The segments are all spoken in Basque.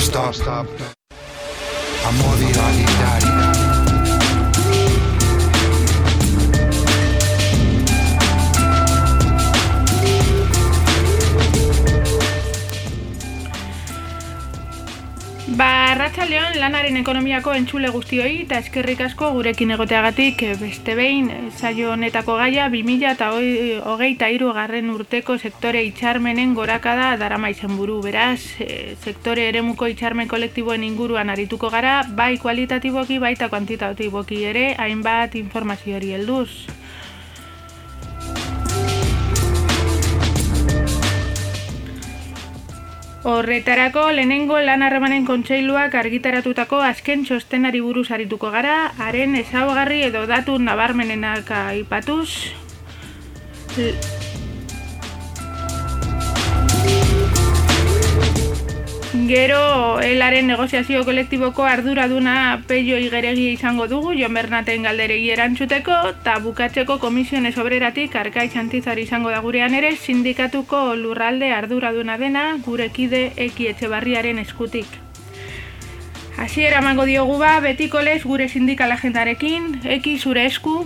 stop, stop. I'm more the Ba, Arratsaldeon lanaren ekonomiako entzule guztioi eta eskerrik asko gurekin egoteagatik eh, beste behin eh, saio honetako gaia 2000 eta hogeita garren urteko sektore itxarmenen gorakada darama buru. Beraz, e, sektore eremuko itxarmen kolektiboen inguruan arituko gara, bai kualitatiboki baita kuantitatiboki ere, hainbat informaziori helduz. Horretarako lehenengo lan harremanen kontseiluak argitaratutako azken txostenari buruz arituko gara, haren ezaugarri edo datu nabarmenenak aipatuz. Gero, elaren negoziazio kolektiboko arduraduna peio igeregia izango dugu, Jon Bernaten galderegi erantzuteko, eta bukatzeko komisiones obreratik arkai txantizar izango da gurean ere, sindikatuko lurralde arduraduna dena, gure kide eki etxe barriaren eskutik. Hasi eramango diogu ba, betiko lez gure sindikal agendarekin, eki zure esku,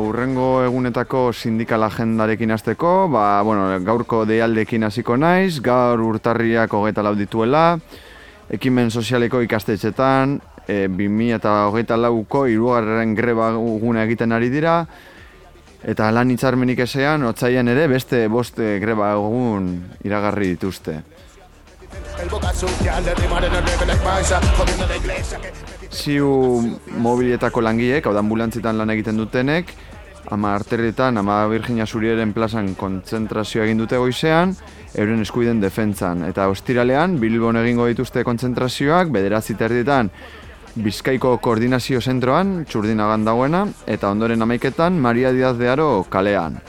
urrengo egunetako sindikal agendarekin hasteko, ba, bueno, gaurko deialdekin hasiko naiz, gaur urtarriak hogeta dituela, ekimen sozialeko ikastetxetan, e, 2000 eta hogeita lauko irugarren greba gune egiten ari dira, eta lan hitzarmenik esean, otzaian ere, beste boste greba egun iragarri dituzte. Ziu mobilietako langiek, hau da ambulantzitan lan egiten dutenek, ama arterritan, ama Virginia Zurieren plazan kontzentrazioa egin dute goizean, euren eskuiden defentzan. Eta ostiralean, Bilbon egingo dituzte kontzentrazioak, bederatzi terditan, Bizkaiko koordinazio zentroan, txurdinagan dagoena, eta ondoren amaiketan, Maria Diaz de Aro kalean.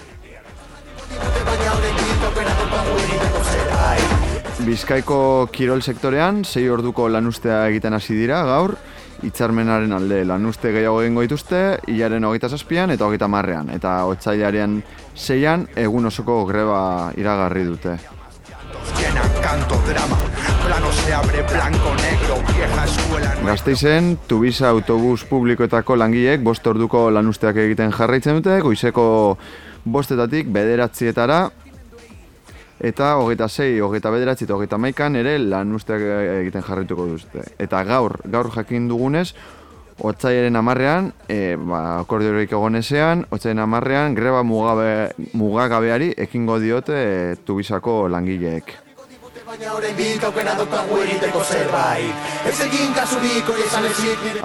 Bizkaiko kirol sektorean, sei orduko lanustea egiten hasi dira gaur, hitzarmenaren alde lanuste gehiago egingo dituzte, hilaren hogeita zazpian eta hogeita marrean, eta otzailaren zeian egun osoko greba iragarri dute. Gazteizen, Tubisa autobus publikoetako langileek bost orduko lanusteak egiten jarraitzen dute, goizeko bostetatik bederatzietara, eta hogeita sei, hogeita bederatzi eta hogeita maikan ere lan usteak egiten jarrituko duzte. Eta gaur, gaur jakin dugunez, Otzaiaren amarrean, e, ba, akordiorik egonezean, Otzaiaren amarrean, greba mugabe, mugagabeari ekingo diote e, tubisako langileek.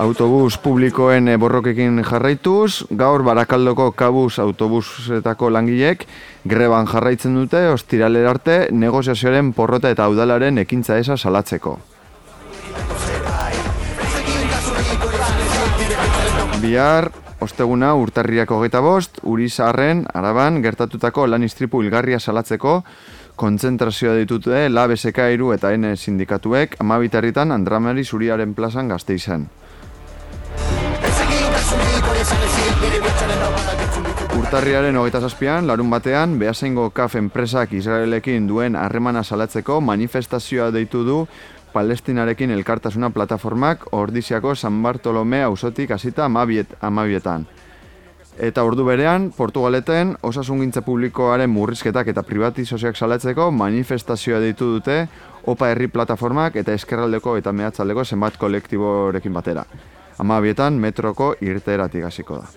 Autobus publikoen e, borrokekin jarraituz, gaur barakaldoko kabuz autobusetako langileek greban jarraitzen dute, ostiraler arte, negoziazioaren porrota eta udalaren ekintza esa salatzeko. Bihar, osteguna urtarriak hogeita bost, Urizarren, Araban, gertatutako lan istripu ilgarria salatzeko, kontzentrazioa ditute LABSK iru eta N sindikatuek amabitarritan Andramari Zuriaren plazan gazte izan. Urtarriaren hogeita zazpian, larun batean, Beasengo Kaf enpresak Israelekin duen harremana salatzeko manifestazioa deitu du Palestinarekin elkartasuna plataformak ordiziako San Bartolome auzotik hasita amabiet, amabietan. Eta ordu berean, Portugaleten osasungintza publikoaren murrizketak eta privatizazioak salatzeko manifestazioa ditu dute OPA Herri Plataformak eta Eskerraldeko eta Mehatzaldeko zenbat kolektiborekin batera. Ama bietan, metroko irteratik hasiko da.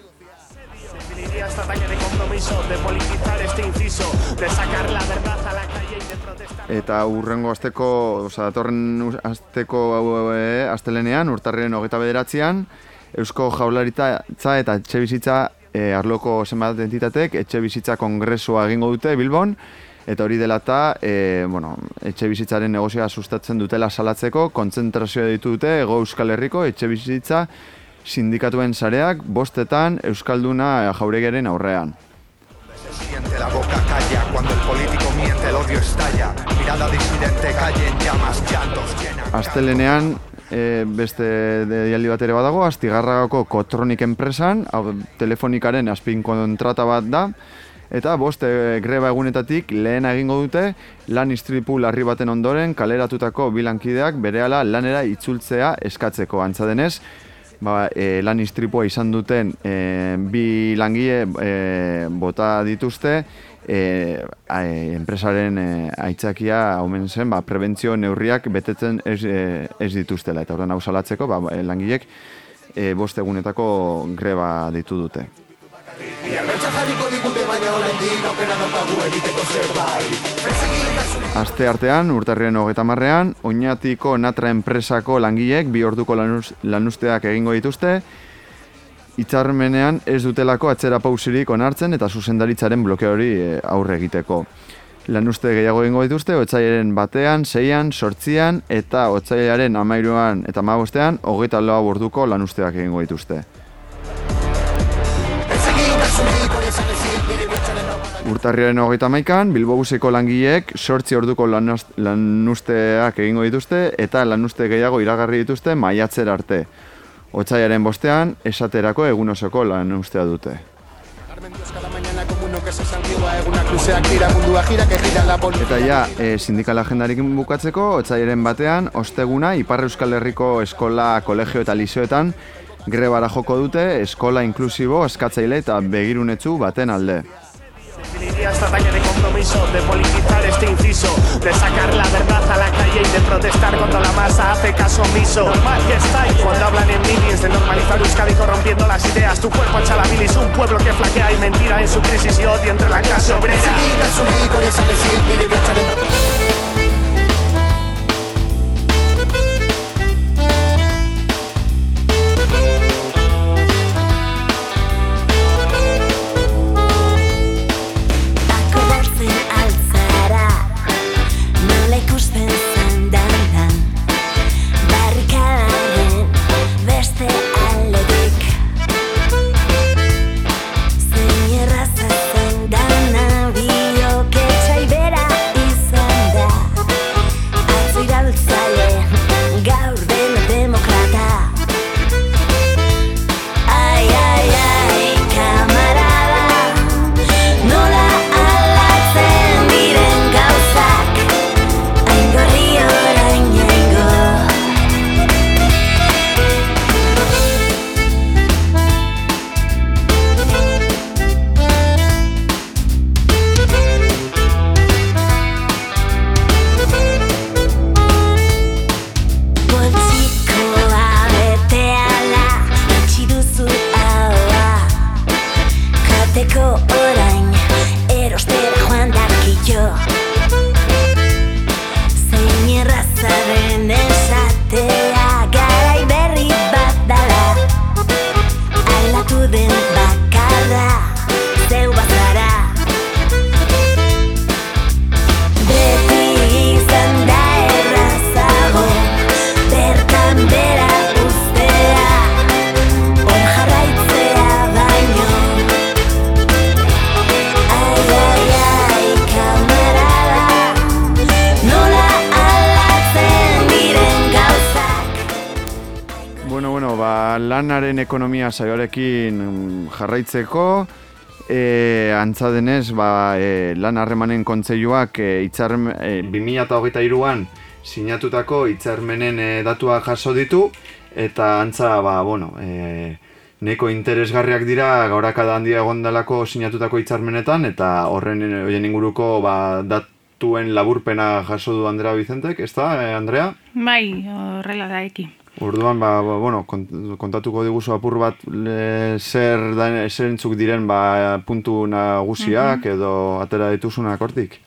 Eta urrengo asteko, oza, datorren asteko e, astelenean, urtarriren hogeita bederatzean, Eusko Jaurlaritza eta etxe bizitza e, arloko zenbat entitatek etxe bizitza kongresua egingo dute Bilbon, eta hori dela eta, e, bueno, etxe bizitzaren negozioa sustatzen dutela salatzeko, kontzentrazioa ditu dute Ego Euskal Herriko etxe bizitza sindikatuen sareak bostetan Euskalduna jauregeren aurrean. La boca calla cuando el político miente, el odio estalla. Mirada disidente, calle en llamas, llantos. Astelenean e, beste deialdi bat ere badago, Astigarragako Kotronik enpresan, hau telefonikaren azpin kontrata bat da, eta bost e, greba egunetatik lehena egingo dute lan istripu larri baten ondoren kaleratutako bilankideak berehala lanera itzultzea eskatzeko. Antza denez, ba, e, lan istripua izan duten e, bi langile e, bota dituzte, e, a, e, enpresaren e, aitzakia omen zen, ba, prebentzio neurriak betetzen ez, e, ez dituztela. Eta horren hau salatzeko, ba, e, langilek e, bost egunetako greba ditu dute. Aste artean, urtarrien hogeta marrean, oinatiko natra enpresako langileek bi orduko lanuz, lanusteak egingo dituzte, Itzarmenean ez dutelako atzera pausirik onartzen eta zuzendaritzaren bloke hori e, aurre egiteko. Lanuzte gehiago egingo dituzte, otzailaren batean, seian, sortzian eta otzailaren amairuan eta magostean, hogeita lau orduko lanusteak egingo dituzte. Urtarriaren hogeita maikan, Bilbobuseko langileek sortzi orduko lanusteak egingo dituzte eta lanuste gehiago iragarri dituzte maiatzer arte. Otsaiaren bostean, esaterako egun osoko lanustea dute. Eta ja, e, sindikal agendarekin bukatzeko, otsaiaren batean, osteguna, Ipar Euskal Herriko eskola, kolegio eta liseoetan grebara joko dute eskola inklusibo, eskatzaile eta begirunetzu baten alde. Esta talla de compromiso de politizar este inciso, de sacar la verdad a la calle y de protestar cuando la masa hace caso omiso. Normal que estáis cuando hablan en minis de normalizar Euskadi corrompiendo las ideas. Tu cuerpo echa la bilis, un pueblo que flaquea y mentira en su crisis y odio entre la clase obrera. Lanaren ekonomia saioarekin mm, jarraitzeko, e, antza denez, ba, e, lan harremanen kontseiluak e, itzarm, e, 2023an sinatutako hitzarmenen e, datuak jaso ditu, eta antza, ba, bueno, e, neko interesgarriak dira gaurakada handia egon delako sinatutako hitzarmenetan, eta horren e, horien inguruko ba, datuen laburpena jaso du Andrea Vicentek, ez da, e, Andrea? Bai, horrela da eki. Orduan, ba, ba, bueno, kont- kontatuko diguzu apur bat le, zer, da, zer entzuk diren ba, puntu nagusiak edo atera dituzunak hortik?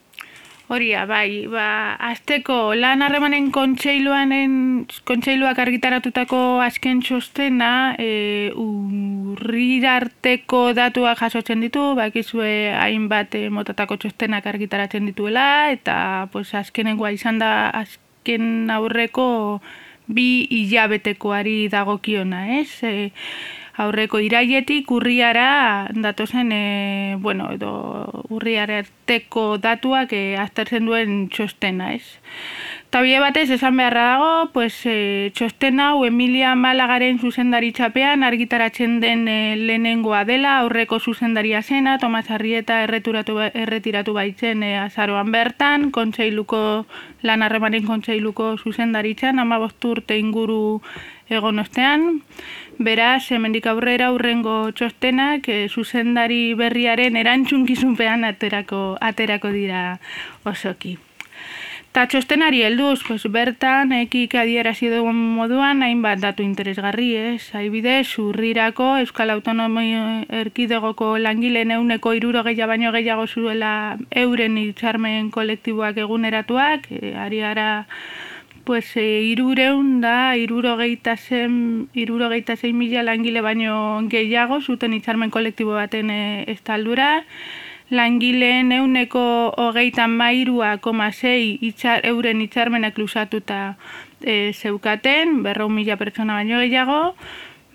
Horia, bai, ba, azteko lan harremanen kontseiluanen, kontseiluak argitaratutako azken txostena, e, urrirarteko datuak jasotzen ditu, bakizue hainbat e, motatako txostenak argitaratzen dituela, eta pues, azkenengoa izan da azken aurreko bi hilabetekoari dagokiona, ez? E, aurreko irailetik urriara datozen, e, bueno, edo urriara arteko datuak e, aztertzen duen txostena, ez? Eta bide batez, esan beharra dago, pues, e, txosten hau Emilia Malagaren zuzendaritzapean argitaratzen den e, lehenengoa dela, aurreko zuzendaria zena, Tomas Arrieta erreturatu, ba- erretiratu baitzen e, azaroan bertan, kontseiluko, lan harremanen kontseiluko zuzendaritzan, ama urte inguru egon ostean. Beraz, hemendik aurrera aurrengo txostenak e, zuzendari berriaren erantzunkizunpean aterako, aterako dira osoki. Ta txostenari helduz, pues, bertan ekik adierazi dugun moduan hainbat datu interesgarri, ez? Haibidez, urrirako Euskal Autonomia Erkidegoko langileen euneko iruro gehiago baino gehiago zuela euren itxarmen kolektiboak eguneratuak, e, ari gara pues e, irureun da, irurogeita zen, irurogeita zein mila langile baino gehiago zuten itxarmen kolektibo baten e, estaldura, langileen euneko hogeita mairua koma sei itxar, euren itxarmenak lusatuta e, zeukaten, berreu mila pertsona baino gehiago,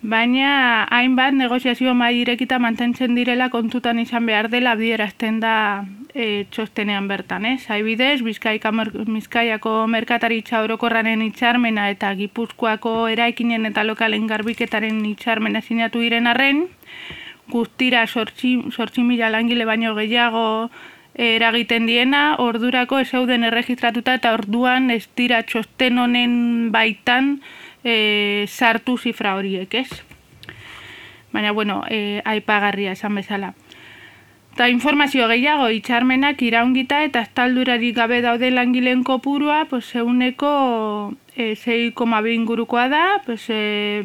baina hainbat negoziazio mai irekita mantentzen direla kontutan izan behar dela adierazten da e, txostenean bertan, ez? Haibidez, Bizkaika, Bizkaiako merkataritza orokorraren itxarmena eta Gipuzkoako eraikinen eta lokalen garbiketaren itxarmena sinatu diren arren, guztira sortzi, sortzi mila langile baino gehiago eh, eragiten diena, ordurako ez zeuden erregistratuta eta orduan ez dira txosten honen baitan e, sartu zifra horiek, ez? Baina, bueno, e, aipagarria esan bezala. Ta informazio gehiago, itxarmenak iraungita eta estaldurarik gabe daude langileen kopurua, pues, euneko e, 6,2 ingurukoa da, pues, e,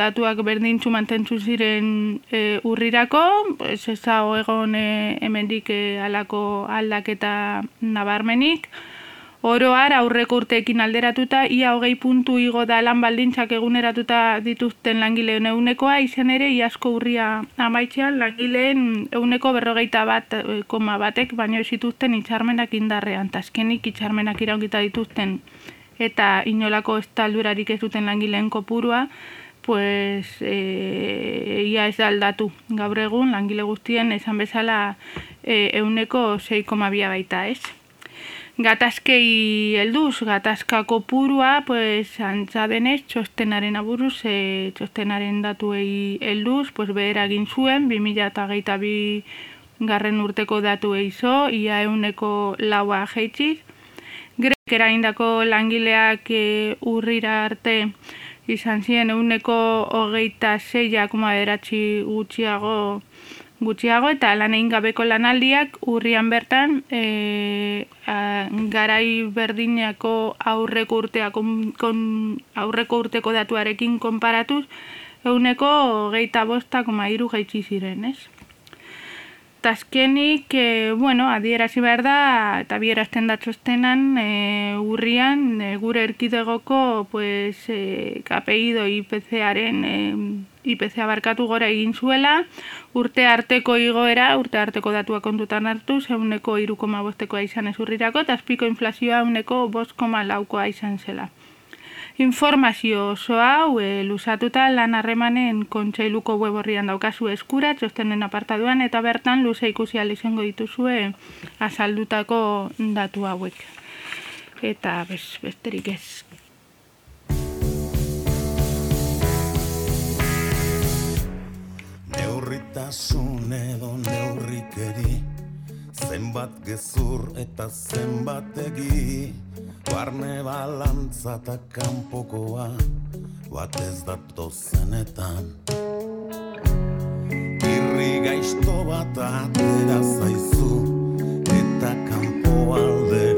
datuak berdintzu mantentzu ziren e, urrirako, pues, ez dago egon e, hemendik e, alako aldaketa nabarmenik, Oroar aurreko urteekin alderatuta, ia hogei puntu igo da lan baldintzak eguneratuta dituzten langileen eunekoa, izan ere, iazko urria amaitzean langileen euneko berrogeita bat eh, koma batek, baino ez zituzten itxarmenak indarrean, eta azkenik itxarmenak iraungita dituzten eta inolako estaldurarik ez duten langileen kopurua, pues e, ia ez da aldatu. Gaur egun langile guztien esan bezala e, euneko 6,2 baita, ez? Gatazkei helduz, gatazka kopurua, pues, antza denez, txostenaren aburuz, e, txostenaren datuei helduz, pues, behar egin zuen, 2008 garren urteko datuei zo, ia euneko laua jeitziz. Grek eraindako langileak e, urrira arte izan ziren euneko hogeita zeia koma beratzi gutxiago gutxiago eta lan egin gabeko lanaldiak urrian bertan e, a, garai berdinako aurreko urtea kon, aurreko urteko datuarekin konparatuz euneko hogeita bosta koma iru jaitsi ziren, ez? Eta azkenik, e, bueno, adierazi behar da, eta bierazten da txostenan, e, urrian, e, gure erkidegoko, pues, e, KPI do IPC-aren, e, IPC abarkatu gora egin zuela, urte arteko igoera, urte arteko datua kontutan hartu, zeuneko irukoma bostekoa izan ez urrirako, eta azpiko inflazioa uneko bost koma laukoa izan zela. Informazio oso hau e, lusatuta lan harremanen kontseiluko web horrian daukazu eskura, txostenen apartaduan, eta bertan luze ikusi izango dituzue azaldutako datu hauek. Eta bez, besterik ez. Neurritasun edo Zenbat gezur eta zenbat egi Barne balantza eta kanpokoa Bat ez dato zenetan. Irri gaizto bat atera zaizu Eta kanpo aldera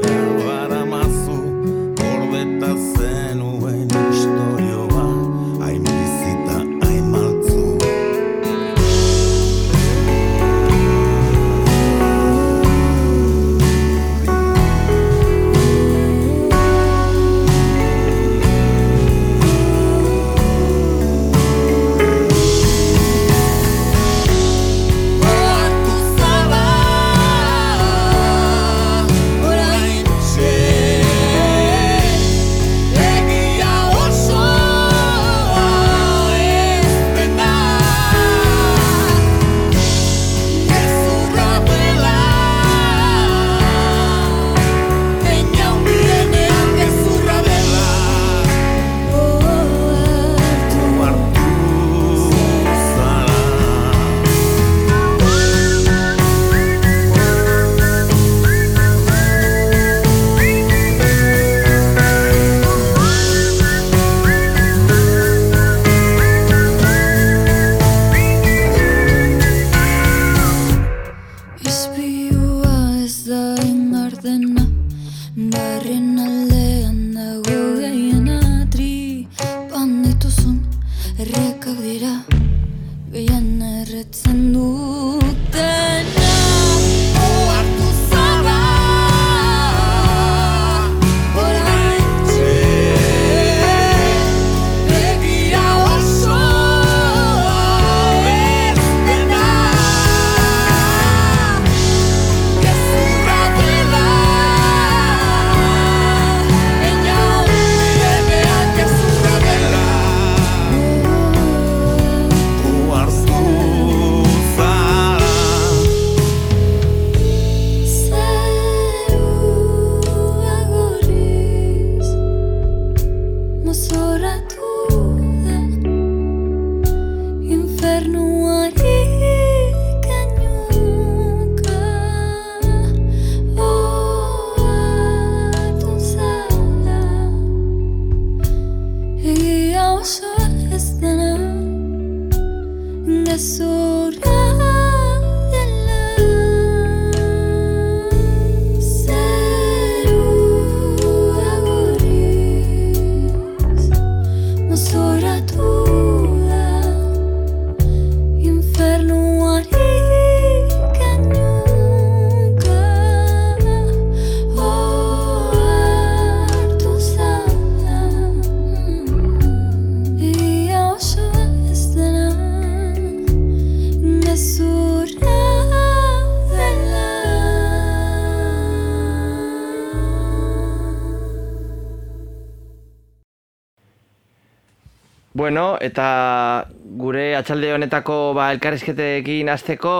Bueno, eta gure atxalde honetako ba, elkarrizketekin azteko,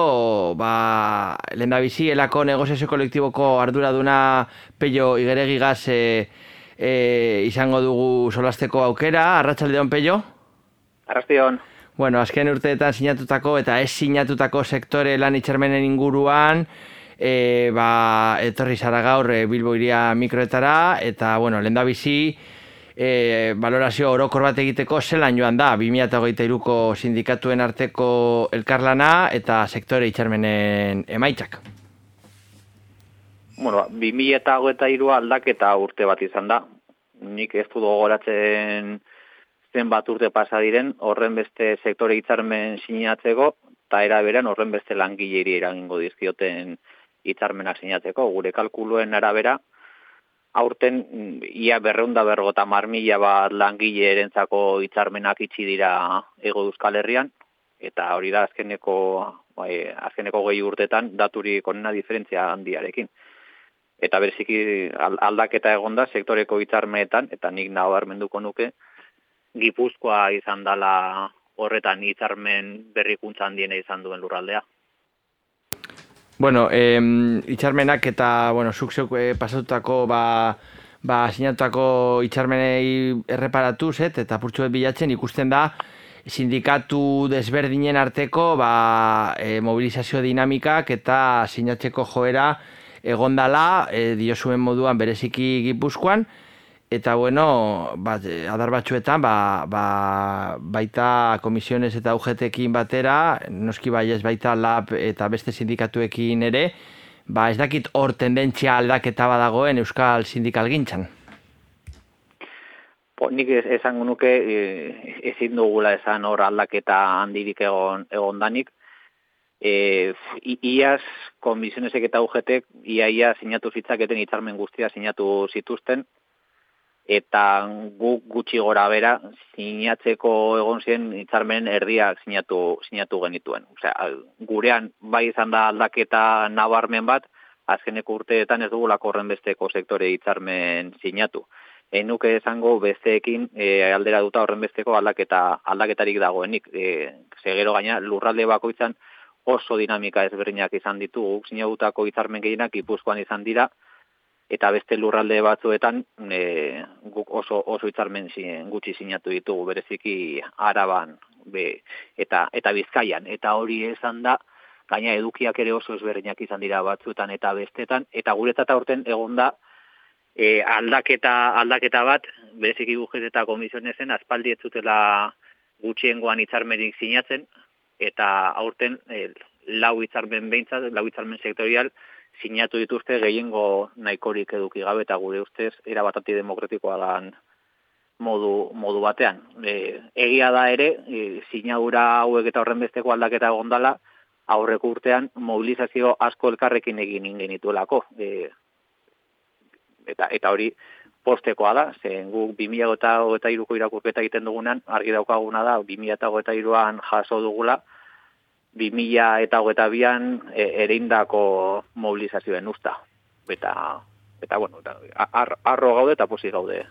ba, lehendabizi, elako negoziazio kolektiboko arduraduna Peio Igeregigaz e, e, izango dugu solasteko aukera. Arratxaldeon, Peio? Arrastion, Bueno, azken urteetan sinatutako eta ez sinatutako sektore lan itxarmenen inguruan, e, ba, etorri zara gaur e, Bilbo iria mikroetara, eta, bueno, lehendabizi, e, valorazio orokor bat egiteko zelan joan da 2008ko sindikatuen arteko elkarlana eta sektore itxarmenen emaitzak. bueno, 2008 aldaketa urte bat izan da. Nik ez du gogoratzen zenbat urte pasa diren, horren beste sektore hitzarmen sinatzeko, eta era beran horren beste langileri eragingo dizkioten hitzarmenak sinatzeko. Gure kalkuluen arabera, aurten mm, ia berreunda berrogota marmila bat langile erentzako hitzarmenak itxi dira ego Euskal Herrian, eta hori da azkeneko, bai, azkeneko gehi urtetan daturik onena diferentzia handiarekin. Eta bereziki al- aldaketa egonda sektoreko hitzarmenetan, eta nik nabarmenduko nuke, Gipuzkoa izan dala horretan hitzarmen berrikuntza handiena izan duen lurraldea. Bueno, em, itxarmenak eta, bueno, zuk zeuk eh, pasatutako, ba, ba, sinatutako itxarmenei erreparatuz, et, eta purtsuet bilatzen ikusten da, sindikatu desberdinen arteko, ba, e, mobilizazio dinamikak eta sinatzeko joera egondala, e, diozuen moduan bereziki gipuzkoan, Eta bueno, bat, eh, adar batzuetan, ba, ba, baita komisiones eta UGTekin batera, noski baiez baita lab eta beste sindikatuekin ere, ba ez dakit hor tendentzia aldaketa badagoen Euskal Sindikal gintzan. Po, nik ez, esango nuke e, ezin dugula esan hor aldaketa handirik egon, egon danik. E, i- iaz, komisionesek eta UGTek, ia ia sinatu zitzaketen hitzarmen guztia sinatu zituzten, eta guk gutxi gora bera sinatzeko egon ziren hitzarmen erdiak sinatu sinatu genituen. Osea, gurean bai izan da aldaketa nabarmen bat, azkeneko urteetan ez dugulako horren besteko sektore hitzarmen sinatu. E, nuke esango besteekin e, aldera duta horren besteko aldaketa aldaketarik dagoenik. E, segero gaina lurralde bakoitzan oso dinamika ezberdinak izan ditugu. Sinatutako hitzarmen gehienak Gipuzkoan izan dira, eta beste lurralde batzuetan e, guk oso oso hitzarmen gutxi sinatu ditugu bereziki Araban be, eta eta Bizkaian. Eta hori esan da gaina edukiak ere oso ezberdinak izan dira batzuetan eta bestetan. Eta guretzat aurten egonda e, aldaketa aldaketa bat bereziki gujet eta komisionesen aspaldi ez zutela gutxiengoan hitzarmenik sinatzen. Eta aurten e, lau hitzarmen behintzat, lau hitzarmen sektorial sinatu dituzte gehiengo nahikorik eduki gabe eta gure ustez erabatati demokratikoa dan modu, modu batean. E, egia da ere, e, sinadura hauek eta horren besteko aldaketa gondala, aurreko urtean mobilizazio asko elkarrekin egin ingenituelako. E, eta, eta hori postekoa da, zen guk 2008ko irakurketa egiten dugunan, argi daukaguna da, 2008an jaso dugula, 2008an e, ereindako mobilizazioen usta. Eta, eta bueno, eta, ar, arro gaude eta posi gaude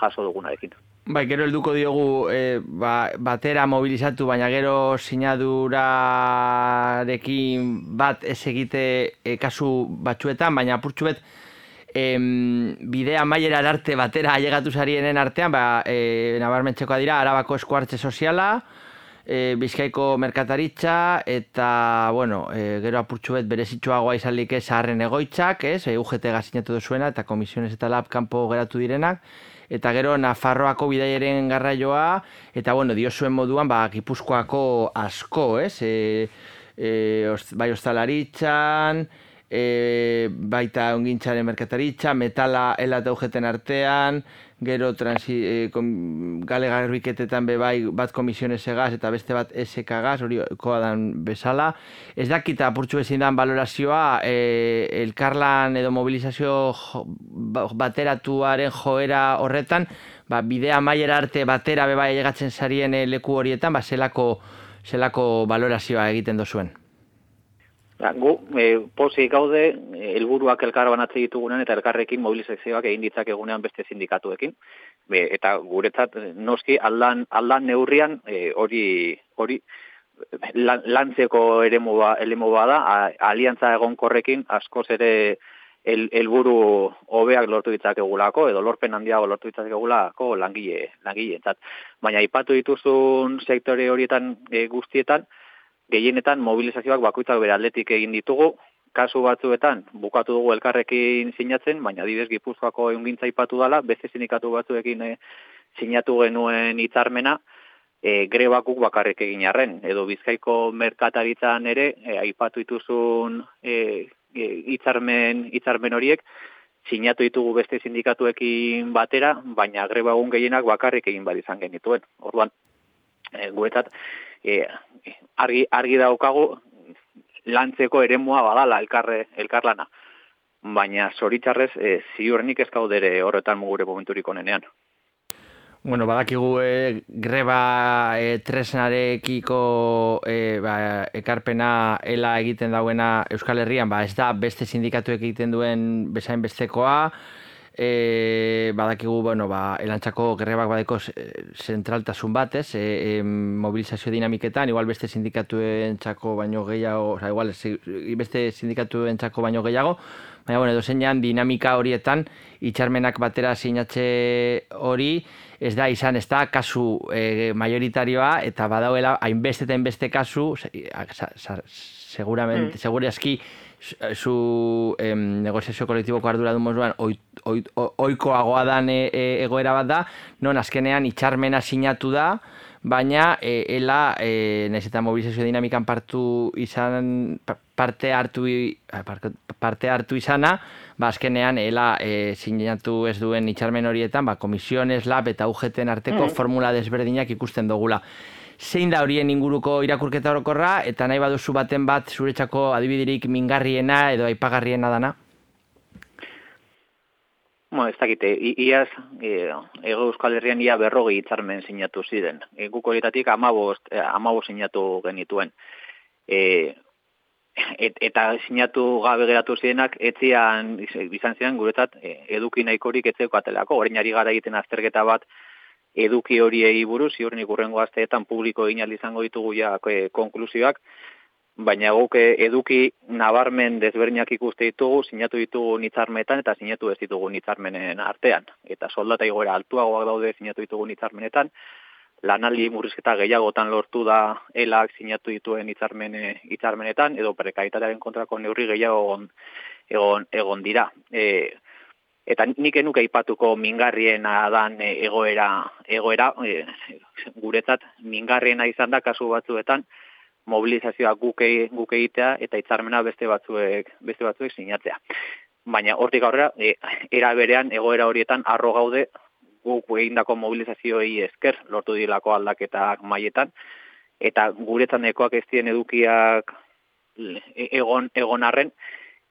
jaso dugunarekin. Bai, gero helduko diogu e, ba, batera mobilizatu, baina gero sinadurarekin bat ez egite e, kasu batzuetan, baina apurtxuet em, bidea maiera arte batera ailegatu zarienen artean, ba, e, nabarmentzekoa dira, arabako eskuartze soziala, e, bizkaiko merkataritza, eta, bueno, e, gero apurtxuet berezitxoagoa izalik ez harren egoitzak, ez, e, UGT gazinatu duzuena, eta komisiones eta lab kanpo geratu direnak, eta gero Nafarroako bidaiaren garraioa, eta bueno, diozuen moduan, ba, Gipuzkoako asko, ez? E, e, ost, bai ostalaritzan, e, baita ongintzaren merkataritza, metala ela eta ugeten artean, gero transi, e, kom, gale garbiketetan be bai bat komisiones egaz eta beste bat SK gaz, hori koadan bezala. Ez dakita apurtxu ezin dan valorazioa, e, elkarlan edo mobilizazio jo, ba- bateratuaren joera horretan, ba, bidea maiera arte batera be bai egatzen sarien e, leku horietan, ba, zelako, zelako valorazioa egiten dozuen. Ba, gu, e, pozik gaude, e, helburuak elkar banatze ditugunean eta elkarrekin mobilizazioak egin ditzak egunean beste sindikatuekin. Be, eta guretzat e, noski aldan, aldan neurrian e, hori hori lan, lantzeko eremu ba, eremu bada, aliantza egonkorrekin askoz ere el, helburu hobeak lortu ditzakegulako edo lorpen handiago lortu ditzakegulako langile langileentzat. Baina aipatu dituzun sektore horietan e, guztietan gehienetan mobilizazioak bakoitzak bere aldetik egin ditugu, kasu batzuetan bukatu dugu elkarrekin sinatzen, baina adibidez Gipuzkoako ehungintza aipatu dala, beste sindikatu batzuekin e, sinatu genuen hitzarmena, e, grebakuk bakarrik egin arren, edo Bizkaiko merkataritzan ere, e, aipatu dituzun e, e, hitzarmen hitzarmen horiek, sinatu ditugu beste sindikatuekin batera, baina greba egun gehienak bakarrik egin bat izan genituen. Orduan, e, guretzat, e, argi, argi daukagu lantzeko eremua badala elkarre, elkarlana. Baina zoritxarrez, e, ziurrenik ez gaudere horretan gure momenturik onenean. Bueno, badakigu e, greba e, tresnarekiko e, ba, ekarpena ela egiten dauena Euskal Herrian, ba, ez da beste sindikatuek egiten duen bezain bestekoa, e, badakigu, bueno, ba, elantzako grebak badeko zentraltasun batez, e, e, mobilizazio dinamiketan, igual beste sindikatuen txako baino gehiago, oza, igual si- beste sindikatuen txako baino gehiago, baina, bueno, dozenean dinamika horietan, itxarmenak batera sinatze hori, ez da izan, ez da kasu e, majoritarioa, eta badauela hainbeste eta hainbeste kasu, se, a- sa- sa- seguramente, Mm. segurazki, zu- zu em, negoziazio kolektiboko arduradun moduan oi, oi, o- oikoagoa dan e, e, egoera bat da, non azkenean itxarmena sinatu da, baina e, ela, e, nahiz eta mobilizazio dinamikan partu izan, pa- parte hartu, park- parte hartu izana, ba, azkenean ela e, sinatu ez duen itxarmen horietan, ba, komisiones, lab eta UGT arteko Mhm. formula desberdinak ikusten dugula zein da horien inguruko irakurketa orokorra eta nahi baduzu baten bat zuretzako adibidirik mingarriena edo aipagarriena dana? Bueno, ez dakite, i- iaz, e, ego Euskal Herrian ia berrogei hitzarmen sinatu ziren. E, guk horietatik amabost, amabost sinatu genituen. E, et, eta sinatu gabe geratu zirenak, etzian, izan ziren guretzat, eduki nahikorik etzeko atelako. Orain ari gara egiten azterketa bat, eduki horiei buruz, ziurrenik urrengo asteetan publiko egin izango ditugu ja e, konklusioak, baina guk eh, eduki nabarmen desberdinak ikuste ditugu, sinatu ditugu nitzarmetan eta sinatu ez ditugu nitzarmenen artean. Eta soldata igoera altuagoak daude sinatu ditugu nitzarmenetan, lanaldi murrizketa gehiagotan lortu da elak sinatu dituen hitzarmene hitzarmenetan edo prekaitatearen kontrako neurri gehiago egon egon, egon dira. E, eta nik enuke aipatuko mingarriena dan e, egoera egoera e, guretzat mingarriena izan da kasu batzuetan mobilizazioa guk, e- guk egitea eta hitzarmena beste batzuek beste batzuek sinatzea. Baina hortik aurrera e, era berean egoera horietan arro gaude guk egindako mobilizazioei esker lortu dilako aldaketak mailetan eta guretzan ekoak ez dien edukiak e- egon egon arren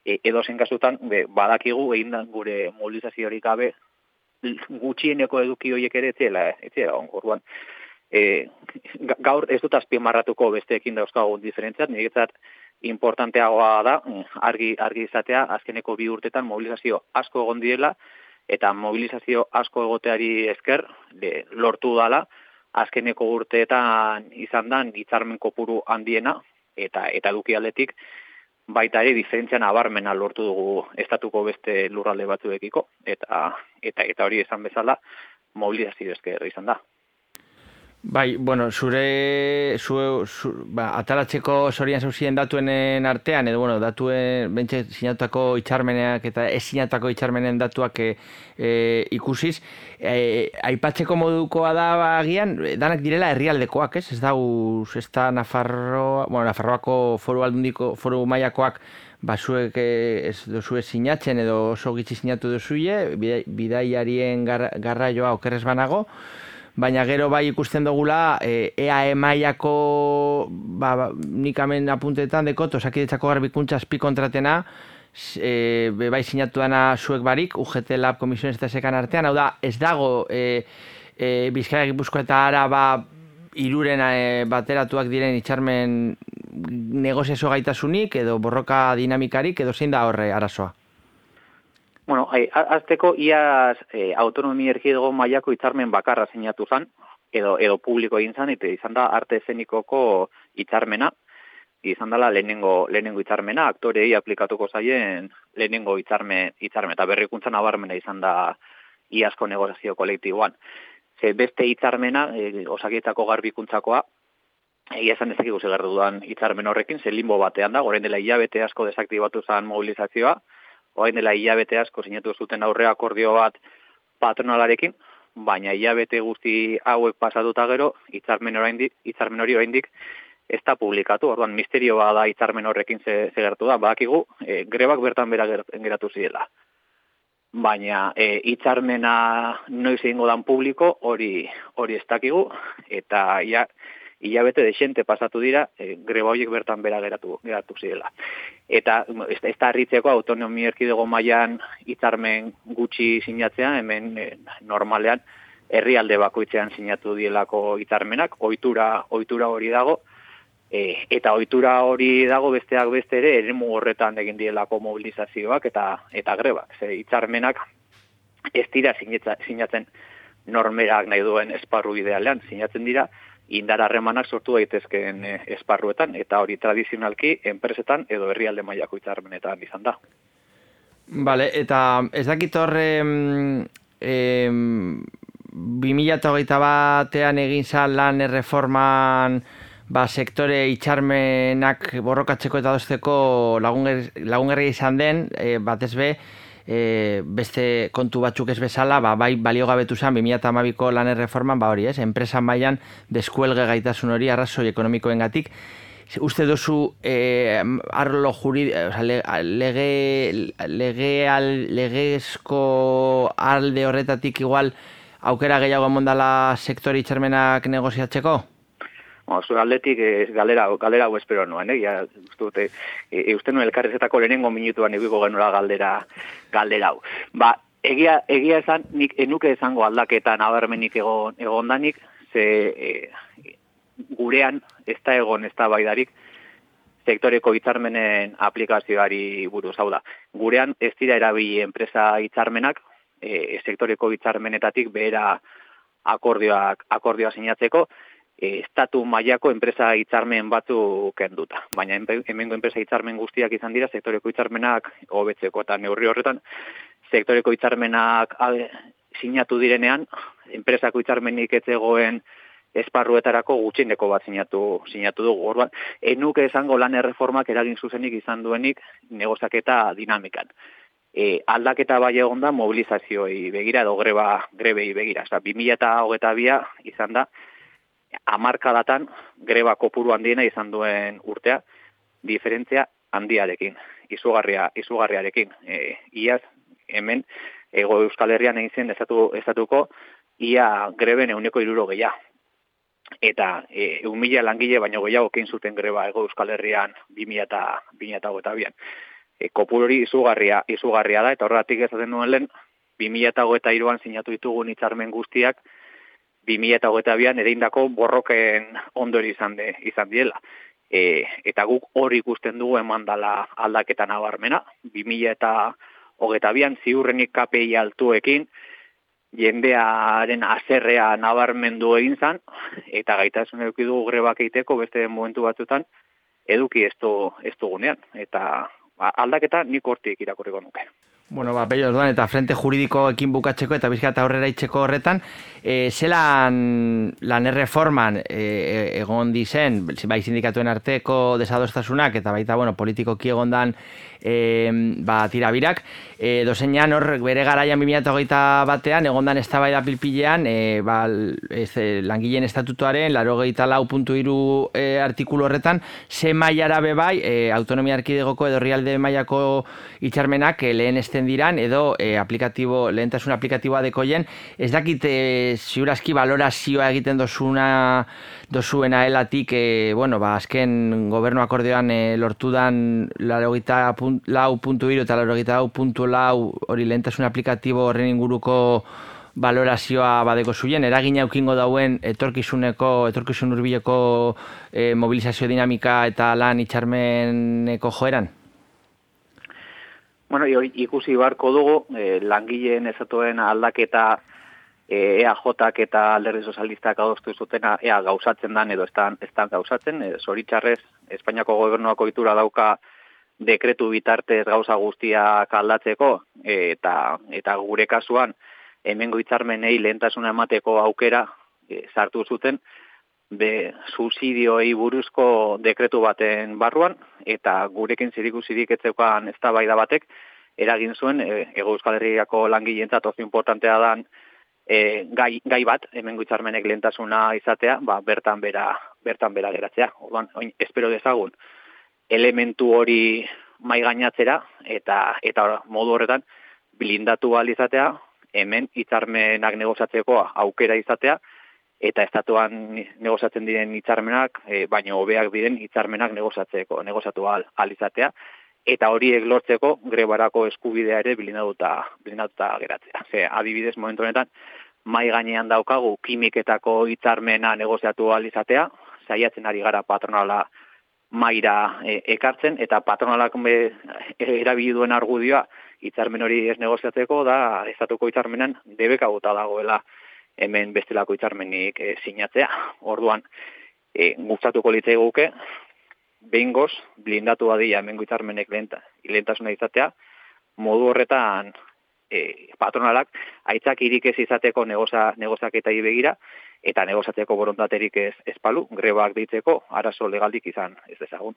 e, edozen kasutan be, badakigu egindan gure mobilizaziorik gabe gutxieneko eduki horiek ere etzela, etzela on, orduan. E, ga- gaur ez dut azpimarratuko besteekin dauzkagun diferentziat, niretzat importanteagoa da mm, argi argi izatea azkeneko bi urtetan mobilizazio asko egon diela eta mobilizazio asko egoteari esker de, lortu dala azkeneko urteetan izan dan hitzarmen kopuru handiena eta eta eduki aldetik baita ere diferentzia nabarmena lortu dugu estatuko beste lurralde batzuekiko eta eta eta hori esan bezala mobilizazio esker izan da. Bai, bueno, zure, zu, zu, ba, atalatzeko zorian zauzien datuenen artean, edo, bueno, datuen, bentsa sinatutako itxarmeneak eta ez sinatutako itxarmenen datuak e, ikusiz, e, aipatzeko modukoa da, ba, agian, danak direla herrialdekoak, ez? Ez da, ez da Nafarroa, bueno, Nafarroako foru aldundiko, foru mailakoak, ba, zuek eh, ez duzue sinatzen edo oso gitxi sinatu bidai- bidaiarien gar, garraioa okerrez banago, baina gero bai ikusten dugula e, EAE mailako ba, ba, nik hemen apuntetan dekot, osakidetzako garbikuntza azpi kontratena, e, be bai sinatu dana zuek barik, UGT Lab Komisiones eta Sekan artean, hau da, ez dago e, e, Bizkaia Gipuzkoa eta Araba iruren e, bateratuak diren itxarmen negoziazio gaitasunik edo borroka dinamikarik edo zein da horre arazoa? Bueno, ai, a- azteko iaz e, autonomia erkidego mailako hitzarmen bakarra sinatu zan, edo, edo publiko egin zan, eta izan da arte eszenikoko hitzarmena, izan dela lehenengo, lehenengo hitzarmena, aktorei aplikatuko zaien lehenengo hitzarmen, hitzarmen, eta berrikuntza nabarmena izan da iazko negozazio kolektiboan. Ze beste hitzarmena, e, osakietako garbikuntzakoa, egia esan ez dakigu zegar dudan hitzarmen horrekin, ze limbo batean da, orain dela hilabete asko desaktibatu zan mobilizazioa, orain dela hilabete asko sinatu zuten aurre akordio bat patronalarekin, baina hilabete guzti hauek pasatuta gero, hitzarmen oraindik, hitzarmen hori oraindik ez da publikatu, orduan misterio da hitzarmen horrekin ze, ze gertu da, badakigu, e, grebak bertan bera ger- geratu zirela. Baina e, hitzarmena noiz egingo dan publiko, hori hori ez dakigu, eta ja, hilabete desente pasatu dira, e, greba horiek bertan bera geratu, geratu zirela. Eta ez, ez da autonomia erkidego mailan hitzarmen gutxi sinatzea, hemen e, normalean herrialde bakoitzean sinatu dielako hitzarmenak, ohitura ohitura hori dago, e, eta ohitura hori dago besteak beste ere eremu horretan egin dielako mobilizazioak eta eta grebak. Ze hitzarmenak ez dira sinatzen normerak nahi duen esparru idealean, sinatzen dira indar harremanak sortu daitezkeen eh, esparruetan eta hori tradizionalki enpresetan edo herrialde mailako hitzarmenetan izan da. Vale, eta ez dakit horre em, em, 2008 batean egin zan lan erreforman ba, sektore itxarmenak borrokatzeko eta dozteko lagunger, lagungerri izan den, e, batez be, e, beste kontu batzuk ez bezala, ba, bai baliogabetu zen 2012ko lan erreforman, ba hori ez, enpresa mailan deskuelge gaitasun hori arrazoi ekonomikoengatik, uste duzu eh, arlo juri, o sea, le- lege, lege al, legezko alde horretatik igual aukera gehiago emondala sektore itxarmenak negoziatzeko? Bueno, zure aldetik ez galera, galera hau espero nuen, eh? Ja, uste e, e, uste nuen elkarrezetako lehenengo minutuan egiko genuela galdera, galdera hau. Ba, egia, egia esan, nik enuke esango aldaketa nabarmenik egon, egondanik, ze e, gurean ez da egon ez da baidarik, sektoreko hitzarmenen aplikazioari buruz, hau da. Gurean ez dira erabili enpresa hitzarmenak, e, sektoreko hitzarmenetatik behera akordioak, akordioa sinatzeko, e, estatu mailako enpresa hitzarmen batzu kenduta. Baina hemengo enpresa hitzarmen guztiak izan dira sektoreko hitzarmenak hobetzeko eta neurri horretan sektoreko hitzarmenak sinatu direnean enpresako hitzarmenik ez zegoen esparruetarako gutxieneko bat sinatu sinatu dugu. Orduan, enuke esango lan erreformak eragin zuzenik izan duenik negoziaketa dinamikan. E, aldaketa bai egon da mobilizazioei begira edo greba grebei begira. Osa, 2022 izan da hamarkadatan greba kopuru handiena izan duen urtea, diferentzia handiarekin, izugarria, izugarriarekin. E, iaz, hemen, ego Euskal Herrian egin zen estatu, estatuko ia greben euneko iruro gehiago. Eta e, eun mila langile baino gehiago kein zuten greba ego Euskal Herrian 2000 eta 2008 E, kopuru hori izugarria, izugarria da, eta horregatik ezaten nuen lehen, 2008an sinatu ditugun hitzarmen guztiak, 2008an ereindako borroken ondori izan, de, izan diela. E, eta guk hori ikusten dugu eman dala aldaketa nabarmena, 2008an ziurrenik KPI altuekin, jendearen azerrea nabarmendu egin zan, eta gaitasun eduki dugu grebak egiteko beste momentu batzutan, eduki ez, du, ez dugunean. Eta ba, aldaketa nik hortik irakurriko nuke. Bueno, ba, bello, duan, eta frente juridikoekin bukatzeko eta bizkata aurrera itxeko horretan, e, zelan lan erreforman e, egon dizen, bai sindikatuen arteko desadostasunak eta baita, bueno, politikoki egon dan e, ba, tirabirak, e, dozenean hor bere garaian 2008 batean, egondan ez da pilpilean, e, ba, ez, e, langileen estatutuaren, laro gehieta lau puntu iru e, artikulu horretan, ze maiara bebai, e, autonomia arkidegoko edo rialde mailako itxarmenak e, lehen esten diran, edo e, aplikatibo, lehentasun aplikatiboa dekoien, ez dakit e, ziurazki valorazioa egiten dozuna dozuena elatik, e, bueno, ba, azken gobernu akordioan e, lortudan laro lau puntu iru eta laurogeita lau puntu lau hori lehentasun aplikatibo horren inguruko valorazioa badeko zuien, eragina eukingo dauen etorkizuneko, etorkizun urbileko e, mobilizazio dinamika eta lan itxarmeneko joeran? Bueno, ikusi barko dugu, eh, langileen ezatuen aldaketa e, EAJak eta alderdi sozialistak adostu zutena ea gauzatzen dan edo estan, estan gauzatzen, e, zoritxarrez, Espainiako gobernuako itura dauka dekretu bitartez gauza guztiak aldatzeko eta eta gure kasuan hemengo hitzarmenei lehentasuna emateko aukera e, sartu zuten be subsidioei buruzko dekretu baten barruan eta gurekin zirikusirik etzekoan eztabaida batek eragin zuen e, Ego Euskal Herriako langileentzat oso importantea dan e, gai, gai bat hemengo hitzarmenek lehentasuna izatea, ba, bertan bera bertan bera geratzea. Orduan, espero dezagun elementu hori mai gainatzera eta eta modu horretan blindatu al izatea, hemen hitzarmenak negoziatzeko aukera izatea eta estatuan negoziatzen diren hitzarmenak, e, baino hobeak diren hitzarmenak negoziatzeko, negoziatu al, al izatea eta horiek lortzeko grebarako eskubidea ere blindatuta blindatuta geratzea. Ze adibidez momentu honetan mai gainean daukagu kimiketako hitzarmena negoziatu al izatea, saiatzen ari gara patronala maira e, ekartzen eta patronalak be, erabili duen argudioa hitzarmen hori ez negoziatzeko da estatuko hitzarmenan debekaguta dagoela hemen bestelako hitzarmenik e, sinatzea. Orduan e, gustatuko litzaiguke behingoz blindatu badia hemengo hitzarmenek lenta lentasuna izatea modu horretan e, patronalak aitzak irik ez izateko negoza, negozaketari begira eta negozatzeko borondaterik ez espalu, grebak deitzeko, arazo legaldik izan ez dezagun.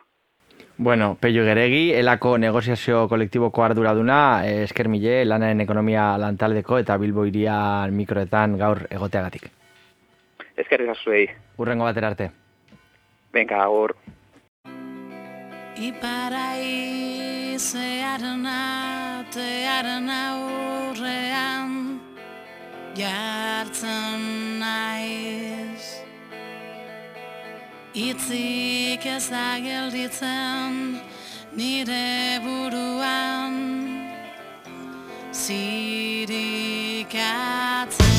Bueno, Peio Geregi, elako negoziazio kolektiboko arduraduna, eh, esker mile, lanaren ekonomia lantaldeko eta Bilbo irian mikroetan gaur egoteagatik. Esker ezazuei. Urrengo batera arte. Benka, gaur. Iparaizearen atearen aurrean jartzen naiz Itzik ez da gelditzen nire buruan Zirikatzen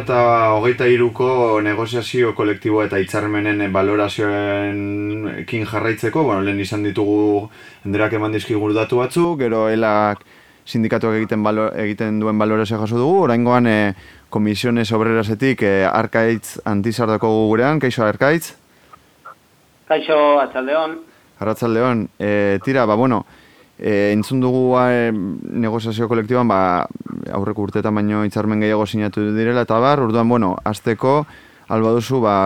2008 iruko negoziazio kolektibo eta hitzarmenen valorazioekin jarraitzeko, bueno, lehen izan ditugu enderak eman dizkigu datu batzuk, gero elak sindikatuak egiten, balo, egiten duen valorazioa jaso dugu, oraingoan e, komisiones obrerasetik e, arkaitz antizardako gurean, kaixo arkaitz? Kaixo, atxaldeon. Arratzaldeon, e, tira, ba, bueno, e, entzun dugu e, negoziazio kolektiban, ba, aurreko urteetan baino hitzarmen gehiago sinatu direla, eta bar, orduan, bueno, azteko, alba duzu, ba,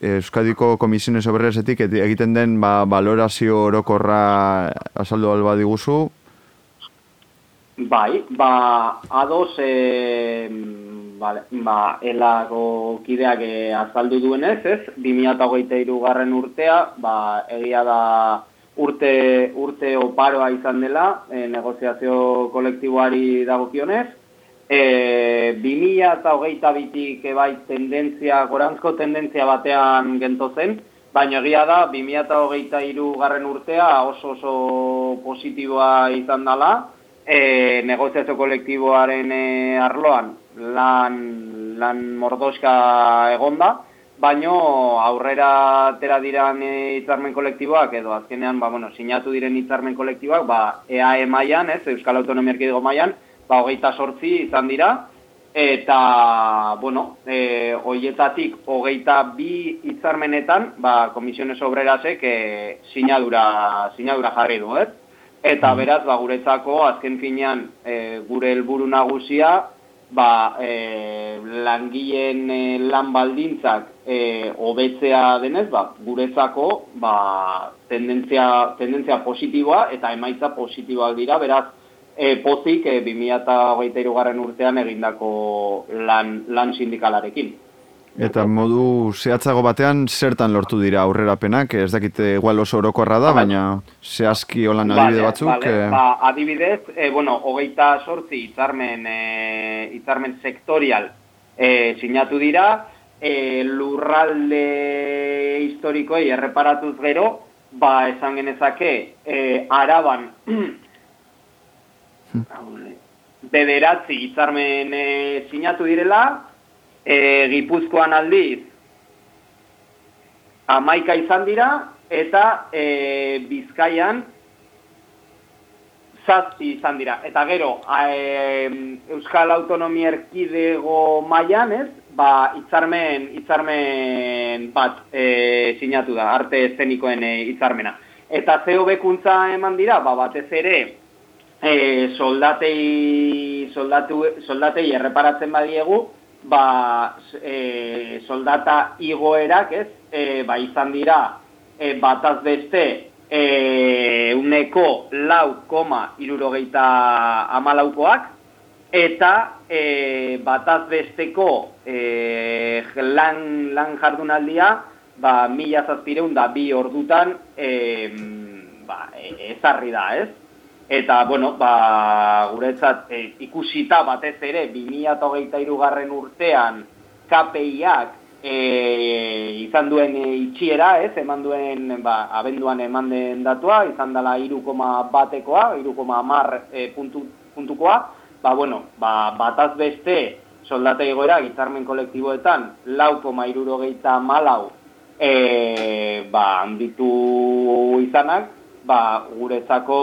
Euskadiko Komisiones Obreresetik eti- egiten den ba, valorazio orokorra azaldu alba diguzu. Bai, ba, ados, e, vale, ba, elako kideak e, azaldu duenez, ez? 2008 garren urtea, ba, egia da urte, urte oparoa izan dela, e, negoziazio kolektiboari dagokionez. E, 2008 bitik ebai tendentzia, gorantzko tendentzia batean gento zen, baina egia da 2008 garren urtea oso oso positiboa izan dela, e, negoziazio kolektiboaren e, arloan lan, lan mordoska egonda, baino aurrera atera diran e, hitzarmen kolektiboak edo azkenean ba, bueno, sinatu diren hitzarmen kolektiboak ba, EAE mailan, ez, Euskal Autonomia Erkidego mailan, ba, hogeita sortzi izan dira, eta, bueno, e, hoietatik hogeita bi hitzarmenetan, ba, komisiones obrerasek e, sinadura, sinadura jarri du, ez? Eta beraz, ba, guretzako, azken finean, e, gure helburu nagusia, ba, e, langileen e, lan baldintzak e, hobetzea denez, ba, guretzako ba, tendentzia, tendentzia positiboa eta emaitza positiboak dira, beraz, e, pozik e, 2023 garren urtean egindako lan, lan sindikalarekin. Eta modu zehatzago batean zertan lortu dira aurrerapenak, ez dakite igual oso orokorra da, baina zehazki holan adibide batzuk. Vale, eh, ba, adibidez, e, bueno, hogeita sortzi hitzarmen, e, hitzarmen sektorial e, sinatu dira, e, lurralde historikoei erreparatuz gero, ba, esan genezake, e, araban, bederatzi hitzarmen e, sinatu direla, e, Gipuzkoan aldiz amaika izan dira, eta e, Bizkaian zazpi izan dira. Eta gero, e, Euskal Autonomia Erkidego mailan ez, ba, hitzarmen, hitzarmen bat e, sinatu da, arte eszenikoen e, hitzarmena. Eta zeo bekuntza eman dira, ba, batez ere, e, soldatei, soldatu, soldatei erreparatzen badiegu, ba, e, soldata igoerak, ez, e, ba, izan dira, e, bataz beste, e, uneko lau koma irurogeita amalaukoak, eta e, bataz besteko e, lan, lan jardunaldia, ba, mila zazpireun da bi ordutan ba, e, ezarri da, ez? Eta, bueno, ba, guretzat e, ikusita batez ere 2023 garren urtean KPIak e, izan duen e, itxiera, ez, eman duen, ba, abenduan eman den datua, izan dela 3,1 batekoa, 3,10 e, puntu, puntukoa, ba, bueno, ba, bataz beste soldata egoera hitzarmen kolektiboetan lau koma irurogeita malau e, ba, handitu izanak, ba, guretzako,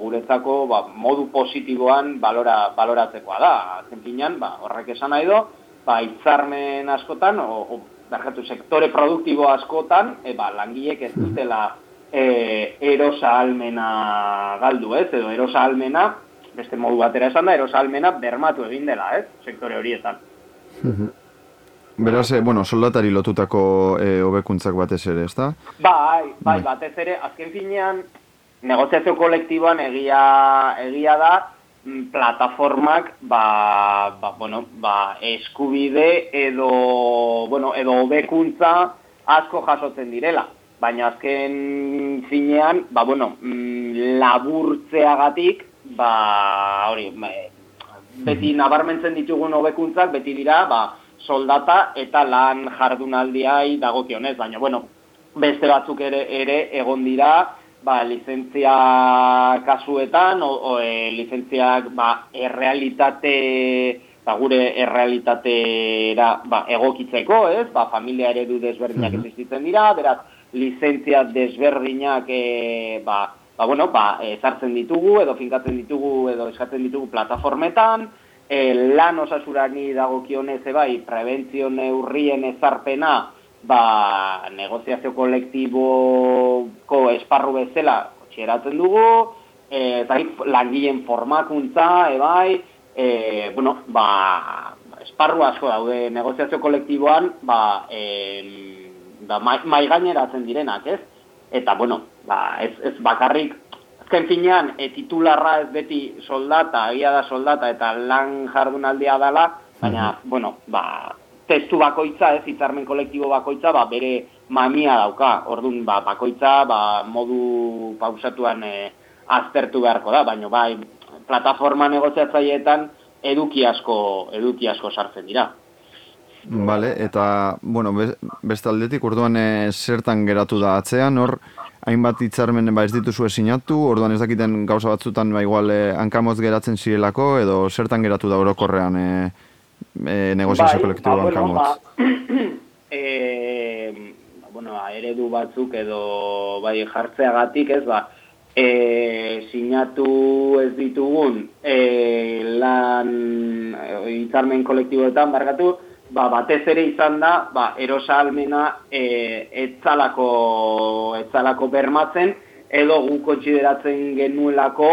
guretzako ba, modu positiboan balora, baloratzekoa da. Azken finean, ba, horrek esan nahi do, ba, hitzarmen askotan, o, o barkatu, sektore produktibo askotan, e, ba, langilek ez dutela e, erosa almena galdu, ez? Edo erosa almena, beste modu batera esan da, erosa almena bermatu egin dela, ez? Sektore horietan. Beraz, eh, bueno, soldatari lotutako eh, hobekuntzak batez ere, ezta? Bai, bai, batez ere, azken finean, negoziazio kolektiboan egia, egia da, mm, plataformak, ba, ba, bueno, ba, eskubide edo, bueno, edo hobekuntza asko jasotzen direla. Baina azken finean, ba, bueno, mm, laburtzeagatik, ba, hori, ba, beti nabarmentzen ditugun hobekuntzak, beti dira, ba, soldata eta lan jardunaldiai dagokionez, baina bueno, beste batzuk ere ere egon dira, ba, lizentzia kasuetan, o, o e, lizentziak ba, errealitate ba, gure errealitatera ba, egokitzeko, ez? Ba, familia eredu desberdinak existitzen dira, beraz, lizentzia desberdinak e, ba, ba, bueno, ba, ezartzen ditugu, edo finkatzen ditugu, edo eskatzen ditugu plataformetan, e, lan osasurani dagokionez bai, prebentzio neurrien ezarpena, ba, negoziazio kolektiboko esparru bezala txeratzen dugu, e, zait, langileen formakuntza, ebai, e, bueno, ba, esparru asko daude negoziazio kolektiboan, ba, e, ba, mai, mai gaineratzen direnak, ez? Eta, bueno, ba, ez, ez bakarrik, azken finean, e, titularra ez beti soldata, egia da soldata, eta lan jardunaldia dala, baina, bueno, ba, testu bakoitza, ez, hitzarmen kolektibo bakoitza, ba, bere mamia dauka. Orduan, ba, bakoitza, ba, modu pausatuan e, aztertu beharko da, baina, bai, plataforma negoziatzaileetan eduki asko, eduki asko sartzen dira. Vale, eta, bueno, be- beste aldetik, orduan e, zertan geratu da atzean, hor, hainbat hitzarmen ba ez dituzue sinatu, orduan ez dakiten gauza batzutan ba igual e, hankamotz geratzen zirelako, edo zertan geratu da orokorrean e, e, negoziazio kolektibo ba, bueno, ba, e, bueno, eredu batzuk edo bai jartzeagatik, ez ba, e, sinatu ez ditugun e, lan e, hitzarmen kolektiboetan barkatu, ba, batez ere izan da, ba, erosalmena e, etzalako, etzalako bermatzen, edo gu kontsideratzen genuelako,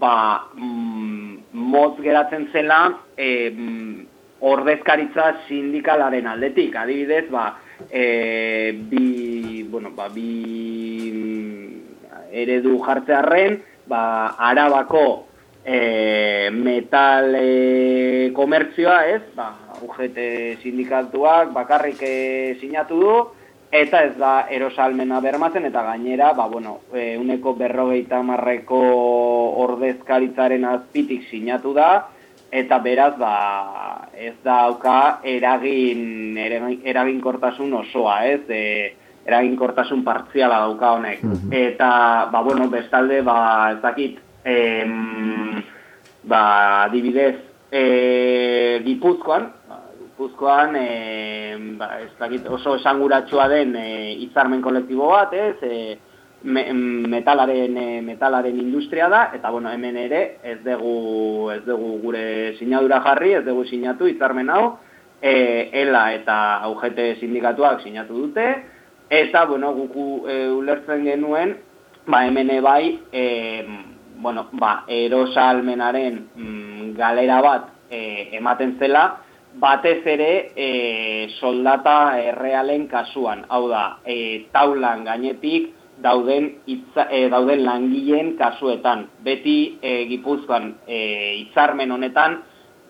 ba, mm, motz geratzen zela, e, mm, ordezkaritza sindikalaren aldetik. Adibidez, ba, e, bi, bueno, ba, bi mm, eredu jartzearren, ba, arabako e, metal e, komertzioa, ez? Ba, UGT sindikatuak bakarrik e, sinatu du, eta ez da erosalmena bermatzen, eta gainera, ba, bueno, e, uneko berrogeita marreko ordezkaritzaren azpitik sinatu da, eta beraz, ba, ez dauka eragin, eragin eraginkortasun osoa, ez? E, eraginkortasun partziala dauka honek. Eta, ba, bueno, bestalde, ba, ez dakit, em, ba, adibidez, e, Gipuzkoan, ba, Gipuzkoan, e, ba, ez dakit, oso esanguratsua den e, hitzarmen kolektibo bat, ez? E, me, metalaren, e, metalaren industria da, eta bueno, hemen ere ez dugu, ez dugu gure sinadura jarri, ez dugu sinatu hitzarmen hau, e, ELA eta UGT sindikatuak sinatu dute, eta bueno, guku e, ulertzen genuen, ba hemen bai, e, bueno, ba, erosalmenaren mm, galera bat e, ematen zela, batez ere e, soldata errealen kasuan, hau da, e, taulan gainetik dauden itza, e, dauden langileen kasuetan. Beti e, Gipuzkoan e, hitzarmen honetan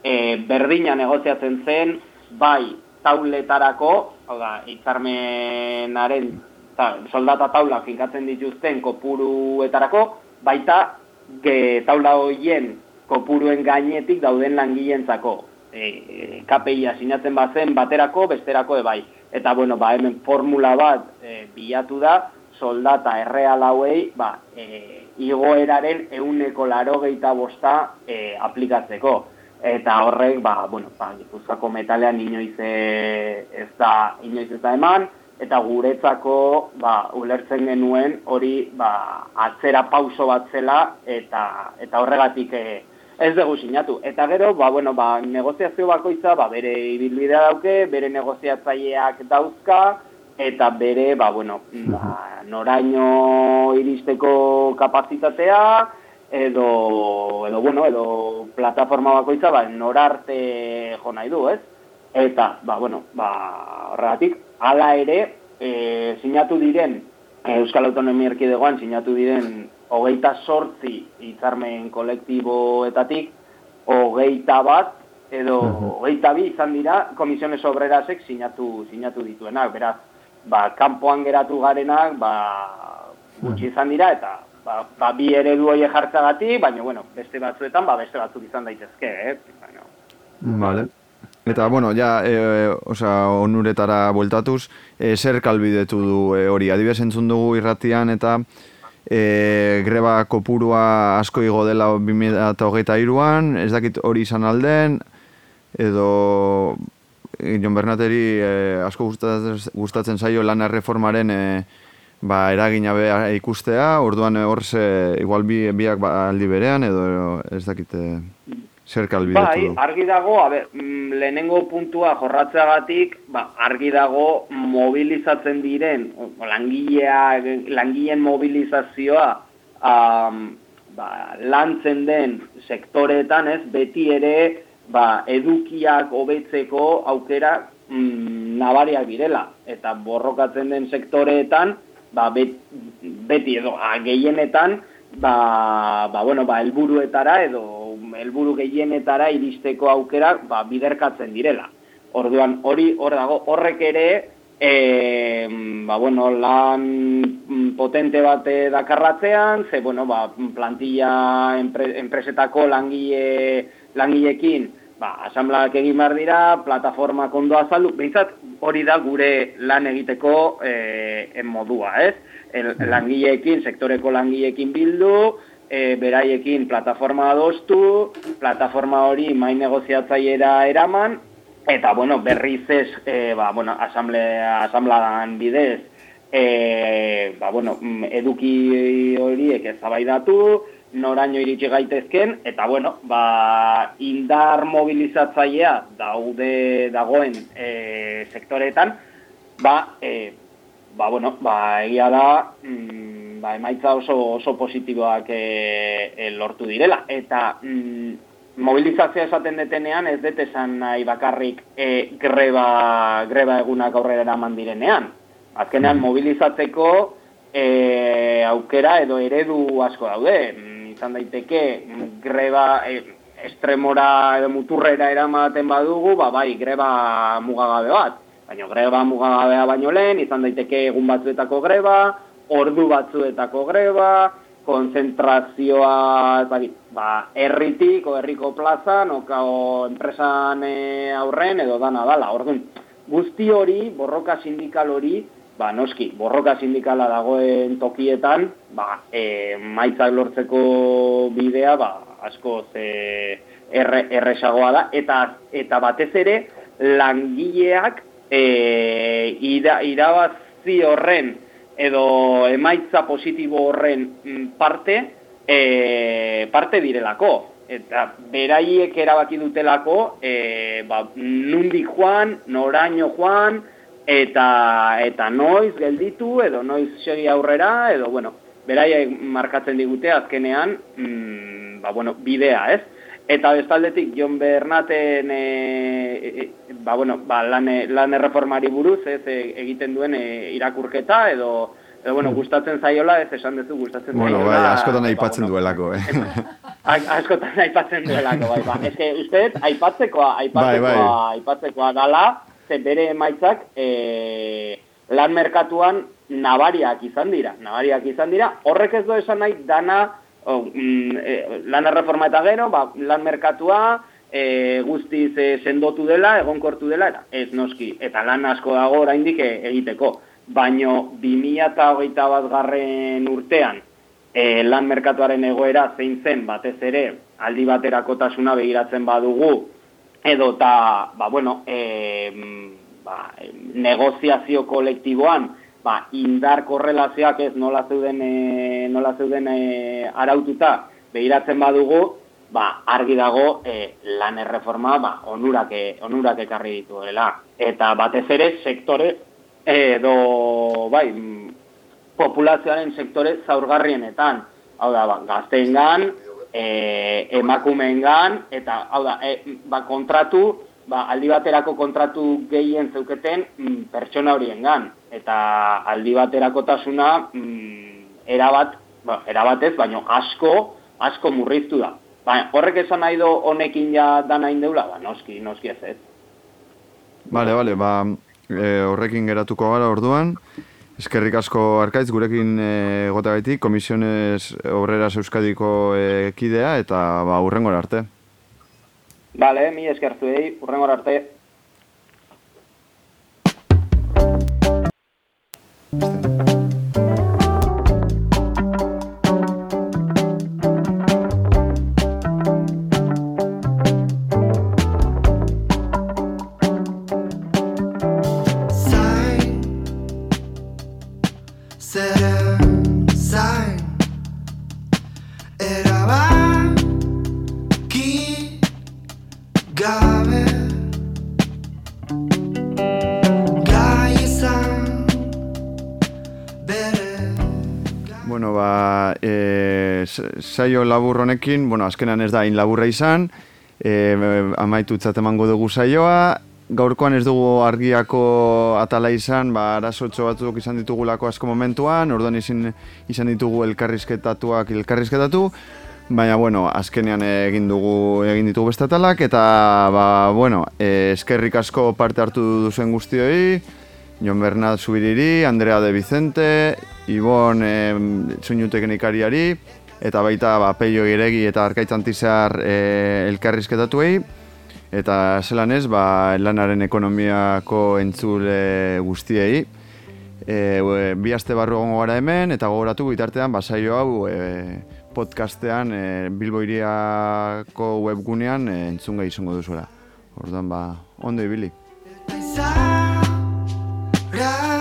e, berdina negoziatzen zen, bai tauletarako, hau da, hitzarmenaren ta, soldata taula finkatzen dituzten kopuruetarako, baita ge, taula hoien kopuruen gainetik dauden langileentzako. E, KPIa sinatzen bazen baterako, besterako ebai. Eta bueno, ba, hemen formula bat e, bilatu da, soldata erreal hauei, ba, e, igoeraren euneko laro gehieta bosta e, aplikatzeko. Eta horrek, ba, bueno, ba, Gipuzkoako metalean inoiz e, ez da, inoiz ez da eman, eta guretzako, ba, ulertzen genuen hori, ba, atzera pauso bat zela, eta, eta horregatik e, ez dugu sinatu. Eta gero, ba, bueno, ba, negoziazio bakoitza, ba, bere ibilbidea dauke, bere negoziatzaileak dauzka, eta bere, ba, bueno, ba, noraino iristeko kapazitatea, edo, edo, bueno, edo plataforma bakoitza, ba, norarte jo nahi du, ez? Eta, ba, bueno, ba, horregatik, hala ere, e, sinatu diren, Euskal Autonomia Erkidegoan sinatu diren hogeita sortzi hitzarmen kolektiboetatik, hogeita bat, edo hogeita bi izan dira komisiones obrerasek sinatu, sinatu dituenak, beraz, ba, kanpoan geratu garenak, ba, gutxi izan dira, eta ba, ba, bi eredu horiek jartzagatik, baina, bueno, beste batzuetan, ba, beste batzuk izan daitezke, eh? Baina, Vale. Eta, bueno, ja, e, osea, onuretara bueltatuz, e, zer kalbidetu du e, hori? Adibes entzun dugu irratian eta e, greba kopurua asko igo dela 2008an, ez dakit hori izan alden, edo Jon Bernateri eh, asko gustatzen, gustatzen zaio lan erreformaren eh, ba, eragina ikustea, orduan eh, hor ze, igual bi, biak ba, aldi berean, edo ez dakite zer kalbidatu Bai, argi dago, a ber, mm, lehenengo puntua jorratzeagatik, ba, argi dago mobilizatzen diren, langilea, langileen mobilizazioa um, ba, lantzen den sektoreetan, ez, beti ere ba, edukiak hobetzeko aukera mm, nabariak direla. Eta borrokatzen den sektoreetan, ba, bet, beti edo a, gehienetan, ba, ba, bueno, ba, helburuetara edo helburu gehienetara iristeko aukera ba, biderkatzen direla. Orduan, hori hor dago, horrek ere, e, ba, bueno, lan potente bat eh, dakarratzean, ze, bueno, ba, plantilla enpre, enpresetako langile, langilekin, ba, asamblak egin behar dira, plataforma kondo azaldu, behintzat hori da gure lan egiteko e, modua, ez? El, langileekin, sektoreko langileekin bildu, e, beraiekin plataforma adostu, plataforma hori main negoziatzaiera eraman, eta, bueno, berriz ez, e, ba, bueno, asamblea, asambladan bidez, e, ba, bueno, mm, eduki horiek ezabaidatu, noraino iritsi gaitezken, eta, bueno, ba, indar mobilizatzailea daude dagoen e, sektoreetan, ba, e, ba, bueno, ba, egia da, mm, ba, emaitza oso, oso positiboak e, e, lortu direla. Eta mm, mobilizazioa esaten detenean ez dut esan nahi bakarrik e, greba, greba egunak aurrera eraman direnean. Azkenean mobilizatzeko e, aukera edo eredu asko daude. Izan daiteke greba e, estremora edo muturrera eramaten badugu, ba, bai, greba mugagabe bat. Baina greba mugagabea baino lehen, izan daiteke egun batzuetako greba, ordu batzuetako greba, konzentrazioa, dakit, ba, herritik o herriko plazan, o, o enpresan e, aurren edo dana dala. Orduan, guzti hori, borroka sindikal hori, ba, noski, borroka sindikala dagoen tokietan, ba, e, maitzak lortzeko bidea, ba, asko ze erre, erresagoa da, eta, eta batez ere, langileak e, ira, irabazi horren edo emaitza positibo horren mm, parte e, parte direlako. Eta beraiek erabaki dutelako e, ba, nundik joan, noraino joan, eta, eta noiz gelditu, edo noiz segi aurrera, edo, bueno, beraiek markatzen digute azkenean, mm, ba, bueno, bidea, ez? Eta bestaldetik, Jon Bernaten e, e, ba, bueno, ba, lan, lan erreformari buruz, ez, e, egiten duen e, irakurketa, edo, edo bueno, gustatzen zaiola, ez esan duzu gustatzen Bueno, zaiola. bai, askotan aipatzen ba, bueno, duelako, eh? askotan aipatzen duelako, bai, ba. Ez que, uste, aipatzekoa, aipatzekoa, Bai, bai. aipatzekoa dala, ze bere emaitzak e, lan merkatuan nabariak izan dira, nabariak izan dira, horrek ez du esan nahi dana, oh, mm, e, lan erreforma eta gero, ba, lan merkatua, e, guztiz e, sendotu dela, egonkortu dela, eta ez noski, eta lan asko dago oraindik e, egiteko. Baino 2008 bat garren urtean, e, lan merkatuaren egoera zein zen batez ere aldi baterakotasuna begiratzen badugu, edo eta, ba, bueno, e, ba, negoziazio kolektiboan, ba, indar korrelazioak ez nola zeuden, e, nola zeuden e, araututa begiratzen badugu, ba, argi dago e, lan erreforma ba, onurak, e, onurak ekarri dituela. Eta batez ere sektore edo bai, mm, populazioaren sektore zaurgarrienetan. Hau da, ba, gazteengan, e, emakumeengan, eta hau da, e, ba, kontratu, ba, aldi baterako kontratu gehien zeuketen mm, pertsona horiengan. Eta aldi baterakotasuna mm, erabat, ba, erabatez, baino asko, asko murriztu da. Baina, horrek esan nahi do honekin ja dana indeula, ba, noski, noski ez ez. Bale, bale, ba, e, horrekin geratuko gara orduan. Eskerrik asko arkaitz gurekin e, gotagaitik, komisiones obreras euskadiko e, kidea eta ba, urrengora arte. Bale, mi eskertzuei, urrengor arte. Saio labur honekin, bueno, azkenan ez da hain laburra izan, e, amaitutzat emango dugu saioa, gaurkoan ez dugu argiako atala izan, ba, arazotxo batzuk izan ditugulako asko momentuan, orduan izin, izan ditugu elkarrizketatuak elkarrizketatu, baina, bueno, azkenean egin dugu egin ditugu beste atalak, eta, ba, bueno, e, eskerrik asko parte hartu duzen guztioi, Jon Bernat Zubiriri, Andrea de Vicente, Ibon e, soinu teknikariari, eta baita ba, Peio Iregi eta Arkaitz Antizar e, elkarrizketatuei, eta zelan ez, ba, lanaren ekonomiako entzule guztiei. E, e, bi aste barru egongo gara hemen, eta gogoratu bitartean, ba, saio hau e, podcastean e, Bilbo webgunean e, entzunga izango duzuela. Orduan, ba, ondo ibili. Ra